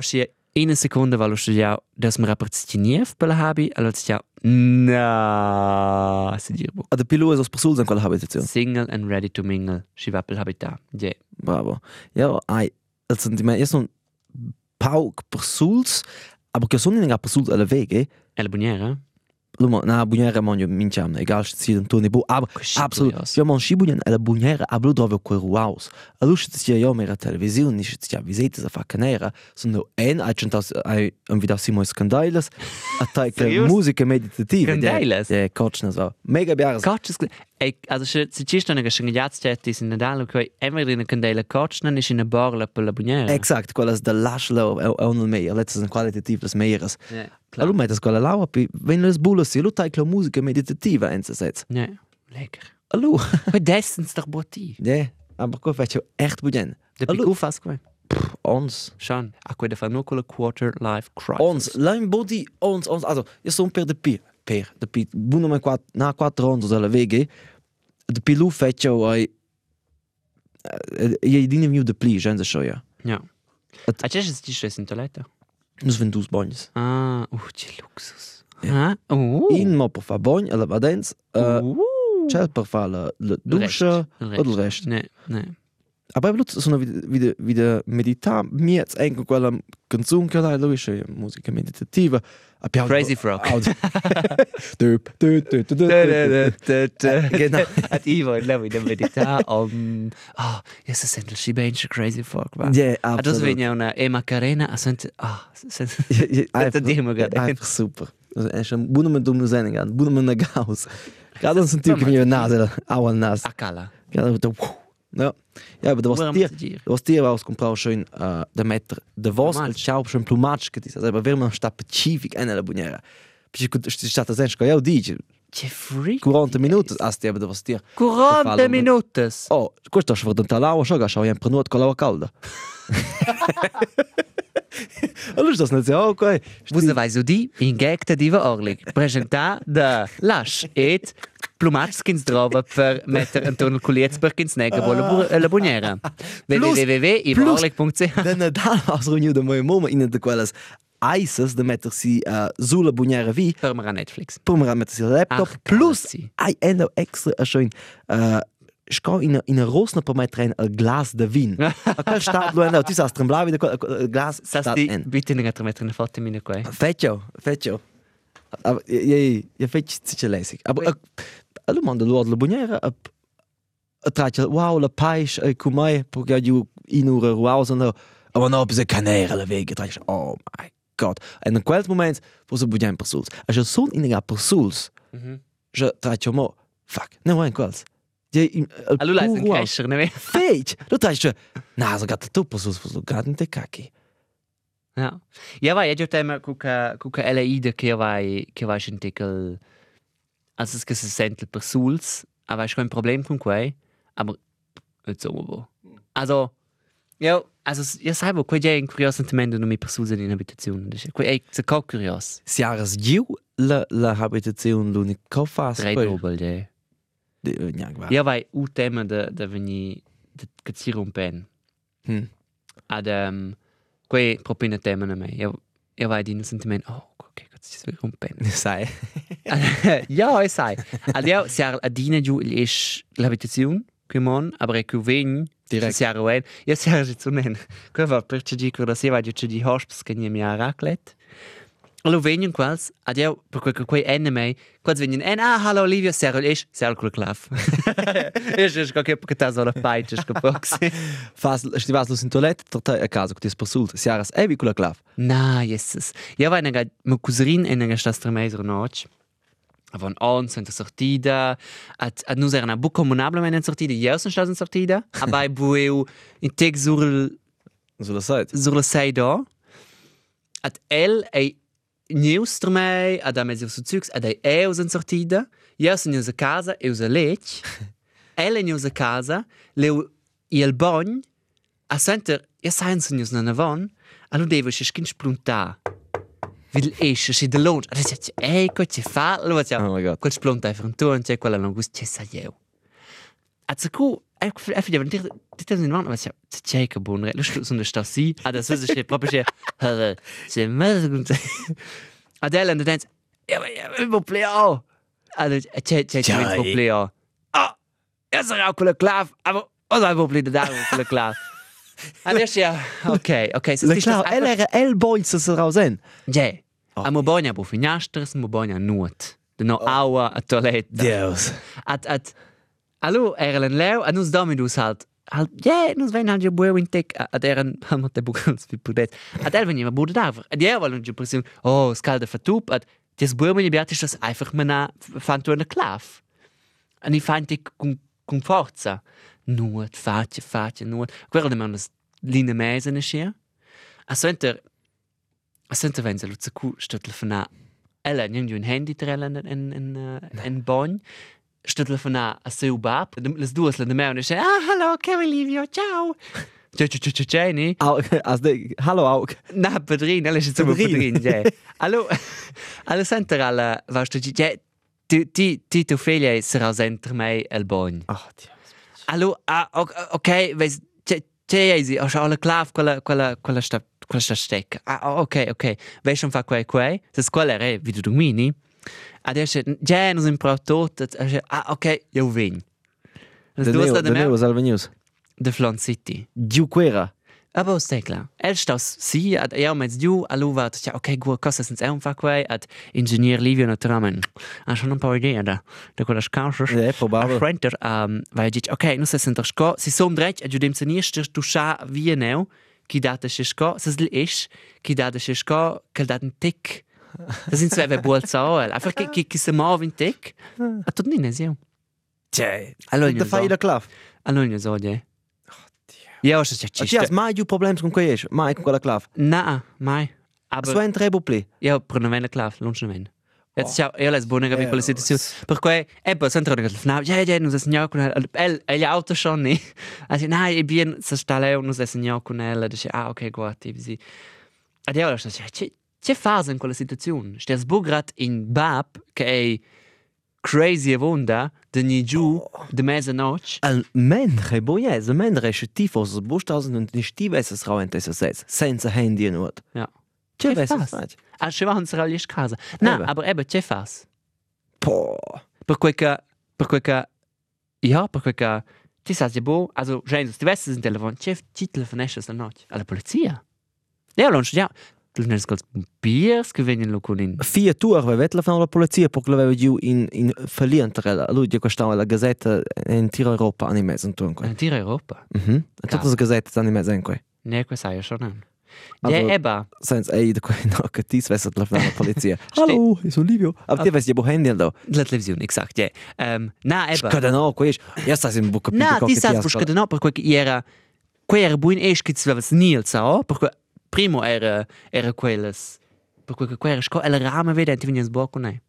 in seconda valo studiao, das mir rapportioniert per la habi, allora ciao. Na, si dir bu. A de pilu es os persuls en quella habitazione. Single and ready to mingle. Si va per habitat. Yeah. Bravo. Ja, ai, el sentiment, io son pauk persuls, aber che sono in persuls alle wege, È la buniera? Na bunjera manjo mincham, egal se si den toni bu, Così absolut. curioso. Ja man shibunyan alla bunjera, aber dove quel ruaus. A luce ti ja mera television, ni ti ja visite sa fa canera, sono en ai centas ai un video simo scandales, a tai che Serius? musica meditativa. Scandales? Ja, coachna so. Mega biares. Coach also se se ci stanno che sono gli certi in Nadal, che immer in candela non è in borla per la buniera. Exakt, quellas de lashlo e onel meier, letztes en qualitatives meieres. Ja, Allora klar. mettes quella laua, pi, wenn les bulas si, lu tai che musica meditativa en se sets. Ja, lecker. Allora. Poi destens doch botti. Ja, aber ko faccio echt. Der Hallo. Piku fast quei. Ons. Schon. A quei da fa nur quella quarter life crisis. Ons, lime body, ons, ons. Also, io sono per de pi. Per, de pi. Buno me quatt, na quattro ondos alla vege. De pi lu faccio ai... Je dine miu de pli, genza shoya. Ja. Et- A c'è sti stress in toiletta? Nus ven dus bagnes. Ah, uh, che luxus. Ah, uh. In mo per fa bagn, alla vadens, uh, Uh. c'è per fa la, la Il duscia, rest. o il rest. Ne, ne. Aber blut sono wieder wieder medita mi jetzt enkel quella canzone che lei lui c'è musica meditativa. Abbiamo Crazy Frog. Genau. At Ivo in Levi da medita om ah yes se sente si ben crazy folk va. Ja, A dos absolut. vegna una e Macarena a sente ah sente Ja, ja, Einfach- super. Also, ist ein Bunnemann dumme Sendung an, Bunnemann eine Gaus. Gerade uns natürlich mir Nase, auch ein Nas. a cala. Gerade ja. Ja, aber da was dir, da was dir raus comprau schön äh, der Meter, der was als Schaub schon Plumage gedis. Also, aber wenn man sta specific eine la bunera. Bis gut sta da sen ja dice Che freak. 40 minuti asti aber da was dir. 40 minutos. Oh, questo è stato un lauer schon, schau ja prenot con la calda. Allora das nicht ja okay. Vos vai so di in gekte diva orlig. Presenta da lash et plumatskins drova per metter un tunnel culiets per kins nega bola la buniera. Plus- www.ivorlig.ch Den Nadal aus Renew de moje moma in de quelles Eises de metter si uh, zule bunjere vi Per a Netflix. Pummer met si laptop Ach, plus cazzi. ai endo extra a schön uh, Ska in in rosna per mai train al glas de vin. A quel stat lo endo, tu sa tremblavi de quel glas Sas stat di en. bitte ne gatra mettere ne foto mine qua. Fetcho, fetcho. Aber je fetch sicher lässig. Aber allo mando lo de bunjere a a tracha wow la pais e kumai porque ju in ura ruaus no. Aber no bis canera la vega tracha. Oh my god. En in quel moment wo se budjen persuls. A je son in a persuls. Mhm. Je tracha mo. Fuck. Quels. Je in Allora ist ein Kescher, ne? Fetch. Du tracha. Na, so gat tu persuls, so gat de kaki. Ja. Ja, vai, io tema cuca cuca ella ida che vai che vai schentickel also es che se sente per suls, aber ich kein Problem con quei, aber jetzt so wo. Also ja, also ja sai wo quei è un curioso sentimento non mi per suls in abitazione, das quei è se co curios. Siares giu la la habitation l'unico fas. Drei Dobel, ja. Ja, guarda. Io vai un tema de, de venir de che. Hm. Ad um, quei proprio un tema a me. Io, io vai di un sentimento, oh, ok, che ci un pen. Sai. ja, ich sai. Ad io si a dina giù is l'abitazione, che mon, aber che vegn Direkt. Si a wen. Io si a zu nen. Che va per ci di che si va di ci di hosps che ni mi a raclet. Allo vegn quals, ad io per quel che quei enemy, quals vegn en ah hallo Olivia, serol is, serol quel clav. Is is che che ta so la fight is kapox. Fas, stivas los in toilette, torta a casa, che ti spasult. Si aras evi con la clav. Na, Jesus. Ja, vai nega, mo cousin en nega stastra meiser noc. Avon ons en sortida, at at nus era na bu comunable men en sortida, jeus en stas en sortida, abai bueu in teg sur So la seit. sur la sei da. At el ei neus ter mei, ad am su zugs, ad ei eus en sortida, jeus en neus a casa, eus a lech. El en neus a casa, leu i el bagn, a center, ja sain se neus na navon, a lu devo se skin splunta. Vil esce si de lunch. Ad dice, ei, co ci fa? Lu ja, Oh my god. quel splunta fra un tuon, c'è quella non gust, c'è sa jeu. At sa cu, e fide, dir, dit is in man, was ja, c'è che buon re, lu sun de sta si, ad a sese che proprio c'è, c'è mezzo gut. Ad ella and dance, ja, ja, vi po pleo. Ad c'è c'è c'è vi po pleo. Ah, clav, aber o dai po pleo da quella clav. Adesso ja, ok, ok, se La sti clav, el era el boys se rausen. Ja, a mo bogna po finastras, mo bogna nuot. No aua a toiletta. Deus. At at Allo era len leu a nus dominus halt. Halt ja nus ven halt jo bueu in tek ad eran hamot de bugals vi pudet ad el veniva bude daver ad ja wollen jo presim oh skalde vertup ad des bueu meni beat ist das einfach mena fand du eine klav an i fand ik con con forza nuot fatje fatje nuot guarda man das line meisen scher a center a center wenn lutze ku stöttel von na ella nimm jo ein handy trellen en en en en bon stöttel von na a seu bab les duas le de me und ich ah hallo Kevin Livio ciao Ciao, ciao, ciao, ciao, ne? Au, as de, hallo Aug. Na, Pedrin, alle ist zum Pedrin. Pedrin, ja. Allo, alle center alla, was du, ja, ti, ti, ti tu figlia sarà center mai el bon. Ach, Deus. Allo, ah, ok, ok, veis, c'è, c'è, easy, ho alla clav, quella, quella, quella sta, quella sta stecca. Ah, ok, ok, schon fa quei, quei, se quella è, wie du domini, adesso, ja, non sind pro tot, ah, ok, io vin. De Das du hast neu, da mehr, salve news. de Flon City. Giu quera. Aber aus der klar. Er stas si at ja mit du allo wat ja okay gut kost es ein fa quai at Ingenieur Livio Notramen. Ah schon ein paar Ideen da. Da quella scausche. Ja, A probabel. friender um weil dit okay, nu se doch sco. Si som drech at judem zenier du scha wie neu. Ki date se sco, se sl is, ki date se sco, kel daten tick. Das sind zwei Bolzaul. Einfach ki ki ki se mal in tick. A tot ni ne sio. Tjej. Allora, Da fai la clav. Allora ne so je. Ja, was ist A ti has mai giu problems con quei es, mai con quella clav. Na, mai. Aber So en trebo pli. Ja, per non venire clav, non ce ne venire. Jetzt ciao, io les buona capi quella situazione. Per cui e poi sempre che no, ja, ja, non se signor con el el auto schon ne. Also nein, ich bin so stale und se signor con el, dice ah, okay, guardi, wie Ad io la sto che che fase in quella situazione? Stes bugrat in bab che è crazy wunda de ni giù de mese noc. Al mendre boies, al mendre es tifos, bustausend und nicht stives es rauent es es. Senza handy nuot. Ja. Che Che ves fas? faz? Ah, ci va un sarà lì casa. No, Eben. aber eben, che fas? Po. Per quel che, per quel che, ja, per quel che, ti sa se bo, also, gente, se tivessi un telefono, c'è chi telefonesce la notte? Alla polizia? Ja, non ja, tu scol biers che vengono con in. Fia tour ve vetla fan la polizia porque la giu in in verlientrella. Lui di questa la gazzetta in tira Europa anime sen tunque. In tira Europa. Mhm. Tutte le gazzette anime sen quei. Ne, questo sai schon. Aber- Ja, eben. Sens ei de quei no che tis vesat la fan la polizia. Hallo, is Olivio. Aber ti ves je bo handy da. La televisione, exakt, ja. Um, na, eben. Kada no, quei. Ja sta in buca Na, ti sa busca de no, per che era, quei era buin es che ci aveva nil, sa, per quel, primo era, era quelles, per quel che quei era sco, el rame vede, ti viene sbocco, ne.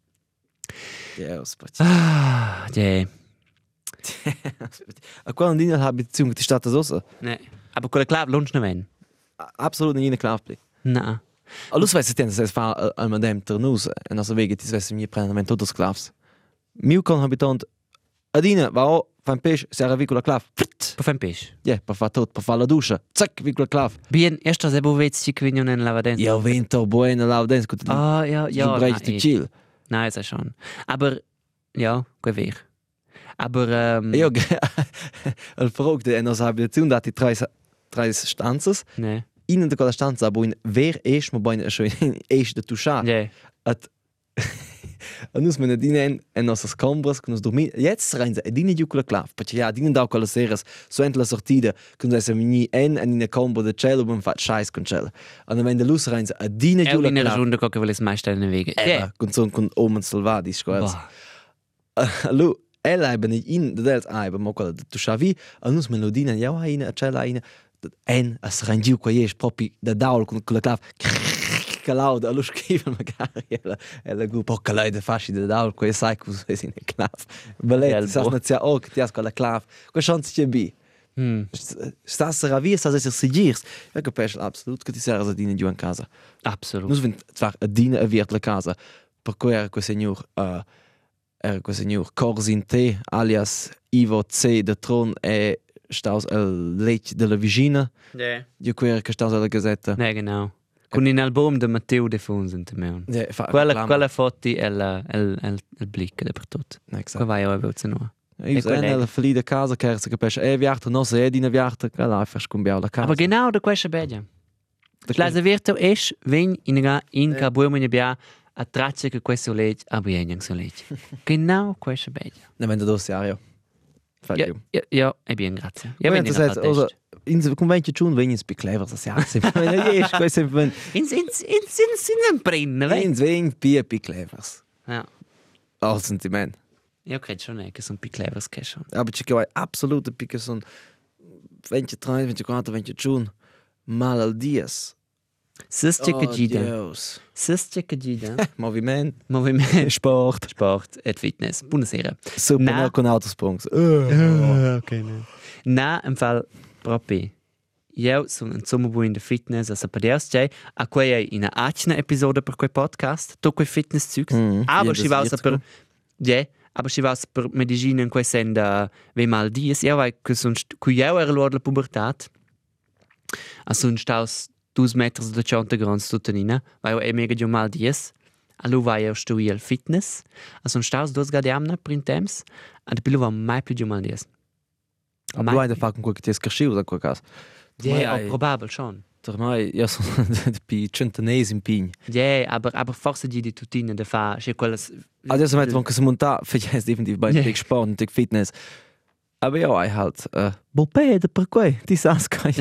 Ja, spach. Ah, ja. A quando din la Beziehung die Stadt so. Ne, aber quella clav lunch ne ven. Absolut nie klar bli. Na. Allus weiss ten se fa al madem ternus en as wege tis wesse mir prendere todos clavs. Miu kon habitant Adina va o fa un pesce, si era vicolo clav. Per fare un pesce. Ja, per fa tot, per fa la duscia. Zack, vicolo clav. Bien, erst se buvets ci che in lavadenza. Ja, vento buono laudens, gut. Ah, ja, ja. Du brechst die chill. Nein, ist ja schon. Aber, ja, gut wäre. Aber, ähm, Io al frog de nos abitazione dati tre tre stanzas. ne. In de quella stanza abo in ver es mo bain scho es de tuscha. Ja. At nus mena dinen en nossas combras que nos dormi. Jetzt rein se dinen jucula clav, perché ja dinen da quella seras so ent la sortida con esa mini en en in combo de cielo ben fat scheiß con cielo. Und wenn de luz rein se dinen È jucula una clav. ragione che vuole meistare in Wege. Ja, con son con omen salvadi squads. Boah. Allo, ella ben in de dels ai, ben mo quella de tuscha vi, und nus melodina ja eine a cielo eine. En as rein giu qua jes propi da daul con quella clav. Calaud, allo scrive magari ella ella gu poca lei de fasci de daul qua sai cus es in clav. Ballet, Elbo. sas nazia o che ti as quella clav. Qua chance che bi. Hm, Stas ravir, stas es sigirs. Ja capisci absolut che ti serve a dine giù in casa. absolut. Nus vin zwar a dine a viert la casa. Per cui era quel signor uh, era quel signor Corsin T alias Ivo C de Tron e staus el lech de la Vigina. Ja. Io quera che staus alla gazetta. Ne, genau. Con un album de Matteo De Fons in Temeon. Fa Quella, quella foto è il, il, il, il blick dappertutto. Esatto. Qua vai a veloce no. Io quella è- sono la felida casa che era capisci e viarta no se è dine viarta che la la casa. Aber genau da questa bella. La Virto es ven in ga in ca buo mene bia a tracce che questo legge a bien so legge. Genau questa bella. Ne vende dos Jahre. Fa Ja, io. ja, ja, e bien grazie. Ja, Ja, wenn das heißt, also, in so conventi chun vegni spi clever das ja. Wenn er ist, questo è ben in in in in in brinne, vei. in vegni pi pi clevers. Ja. Al sentiment. Io credo schon che sono più clever che schon. Aber ci che absolute pique son 23, 24, 25 mal al dias. Siste che gida. Dios. Siste che gida. Moviment, Movimento, Sport, sport et fitness. Buonasera. super Na. no con autosprungs. Uh. okay, ne. Na, im Fall proprio. Io sono in sommer in der Fitness, also per dir sei, a quei è in una episode per quel podcast, tu quei fitness zeugs. Mhm, aber jedes si va jetzt per ja, aber si va per medicina in quei senda ve mal dies, io vai che son cu io era l'ora la pubertà. A son staus 2 metri da chanta grans tutanina, vai io è mega giù mal dies. Allo vai io stu il fitness. A son staus dos gadiamna printems, a de pilu va mai più giù mal dies. Aber du hast einfach quel che ti scasci usa quel caso. Ja, Mai probabel schon. Per me, io sono pi centenesi in pigni. Ja, aber, aber forse di di tutine da fa, c'è quella... Adesso metto anche se monta, fai definitiv bei Ja. sport und fitness. Aber ja, ich halt, äh, bo pede per quei, ti sas kai.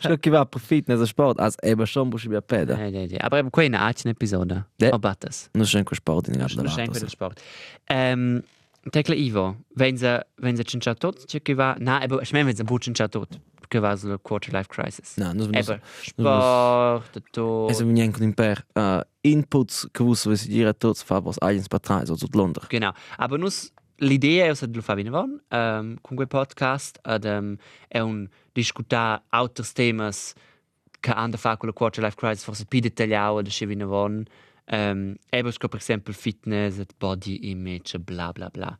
Schon per fitness e sport, als eben schon buschi bi pede. Ja, ja, ja. Aber eben quella è una episode. Ja. Battes. Non c'è anche sport in realtà. c'è anche del sport. Um, Tekle Ivo, wenn sie, wenn sie cinciat tot, va... Na, eben, ich meine, wenn sie bu cinciat tot, che va sulla quarter life crisis. No, non Eben, sport, tot... Es mi anche un per uh, inputs che vus vesi dire tots fa vos eigens patrais o tut Londra. Genau. Aber nus l'idea è di fare von um, con quel podcast ad um, è un discutar altri temi che hanno a fare con la quarter life crisis forse più dettagliato da ci viene von um, eben sco per esempio fitness body image bla bla bla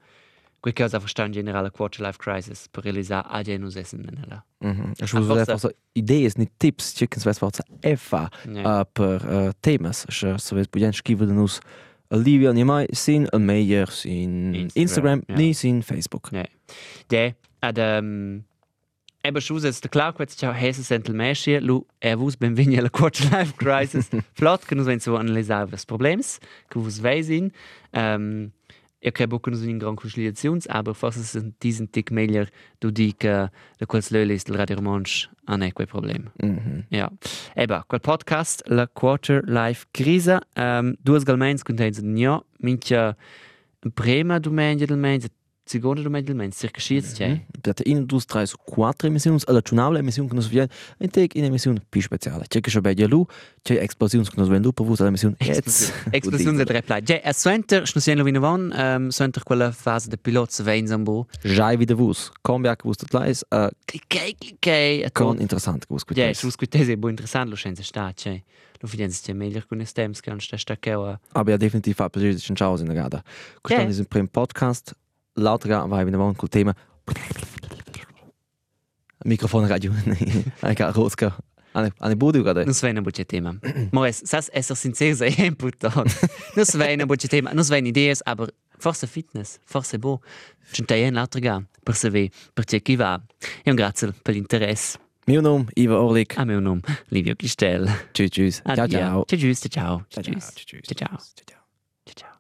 quel cosa verstehen generale quarter life crisis per realizzare a gen us essen nella Mhm. Ich forse- einfach so Idees, nicht Tipps, chickens was Ja. uh, per uh, so ves budien scrive de nus Olivia ni mai sin al meilleur sin Instagram, Instagram, ja. ni sin Facebook. Ja. De, ad um, Eben schon jetzt der klar kurz ciao hese sentel mesche lu er wus ben vinja la quarter life crisis flot que nous wenn so analysar was problems que vos weisin ähm ich kann bocken uns in gran conciliations aber es sind diesen dick mailer du di que de quels löle ist el radio romanche an eque problem. Mhm. ja. Eben quel podcast la quarter life crisa ähm duas galmens contains ja mincha prima domenica del mens domenica del mens circa schiz c'è Data in dus drei so quattro emissioni, alla giornale emissione che nos vien, un tec in emissione più speciale. C'è che c'è bei lu, c'è explosioni che nos vien lu per vus l'emissione. Explosion de reply. Ja, es suenter, schnusien lo vinavon, ähm, suenter quella fase de pilot se vein zambo. Giai wieder vus. Comeback leis, uh, Clickei, clickei, a con tot. interessant vus. Ja, es us quitese è bu interessant lo scienza sta, c'è. Lo fidenza c'è meglio con stems che non sta sta che a... Aber ja, definitiv ein persönlichen Ciao in der Gada. Ja. ist ein Prim Podcast. L'altra gara vai in avanti col tema. Mikrofon radio. Hai gar roska. Ane ane budu gerade. Non svena buče tema. Moes, sas esser sincer sei important. Non svena buče tema. Non svena ideas, aber forse fitness, forse bo. C'entai en l'altra ga, per saver, per c'è chi va. E un grazie per l'interesse. Mio nom Iva Orlik. A meu nome, Livio Cristel. Tschüss tschüss. Ciao ciao. Ciao, ciao, ciao. Ciao Tschüss. ciao. Ciao. Tschüss. Ciao,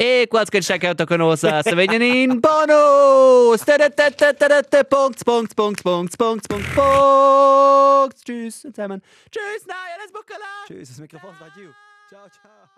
E quasi che c'è che autoconosa, se vengono in bonus! Punkt, Punkt, Punkt, Punkt, Punkt, Punkt, Punkt. Tschüss zusammen. Tschüss, nein, alles Buckerla! Tschüss, das Mikrofon radio. Ciao ciao.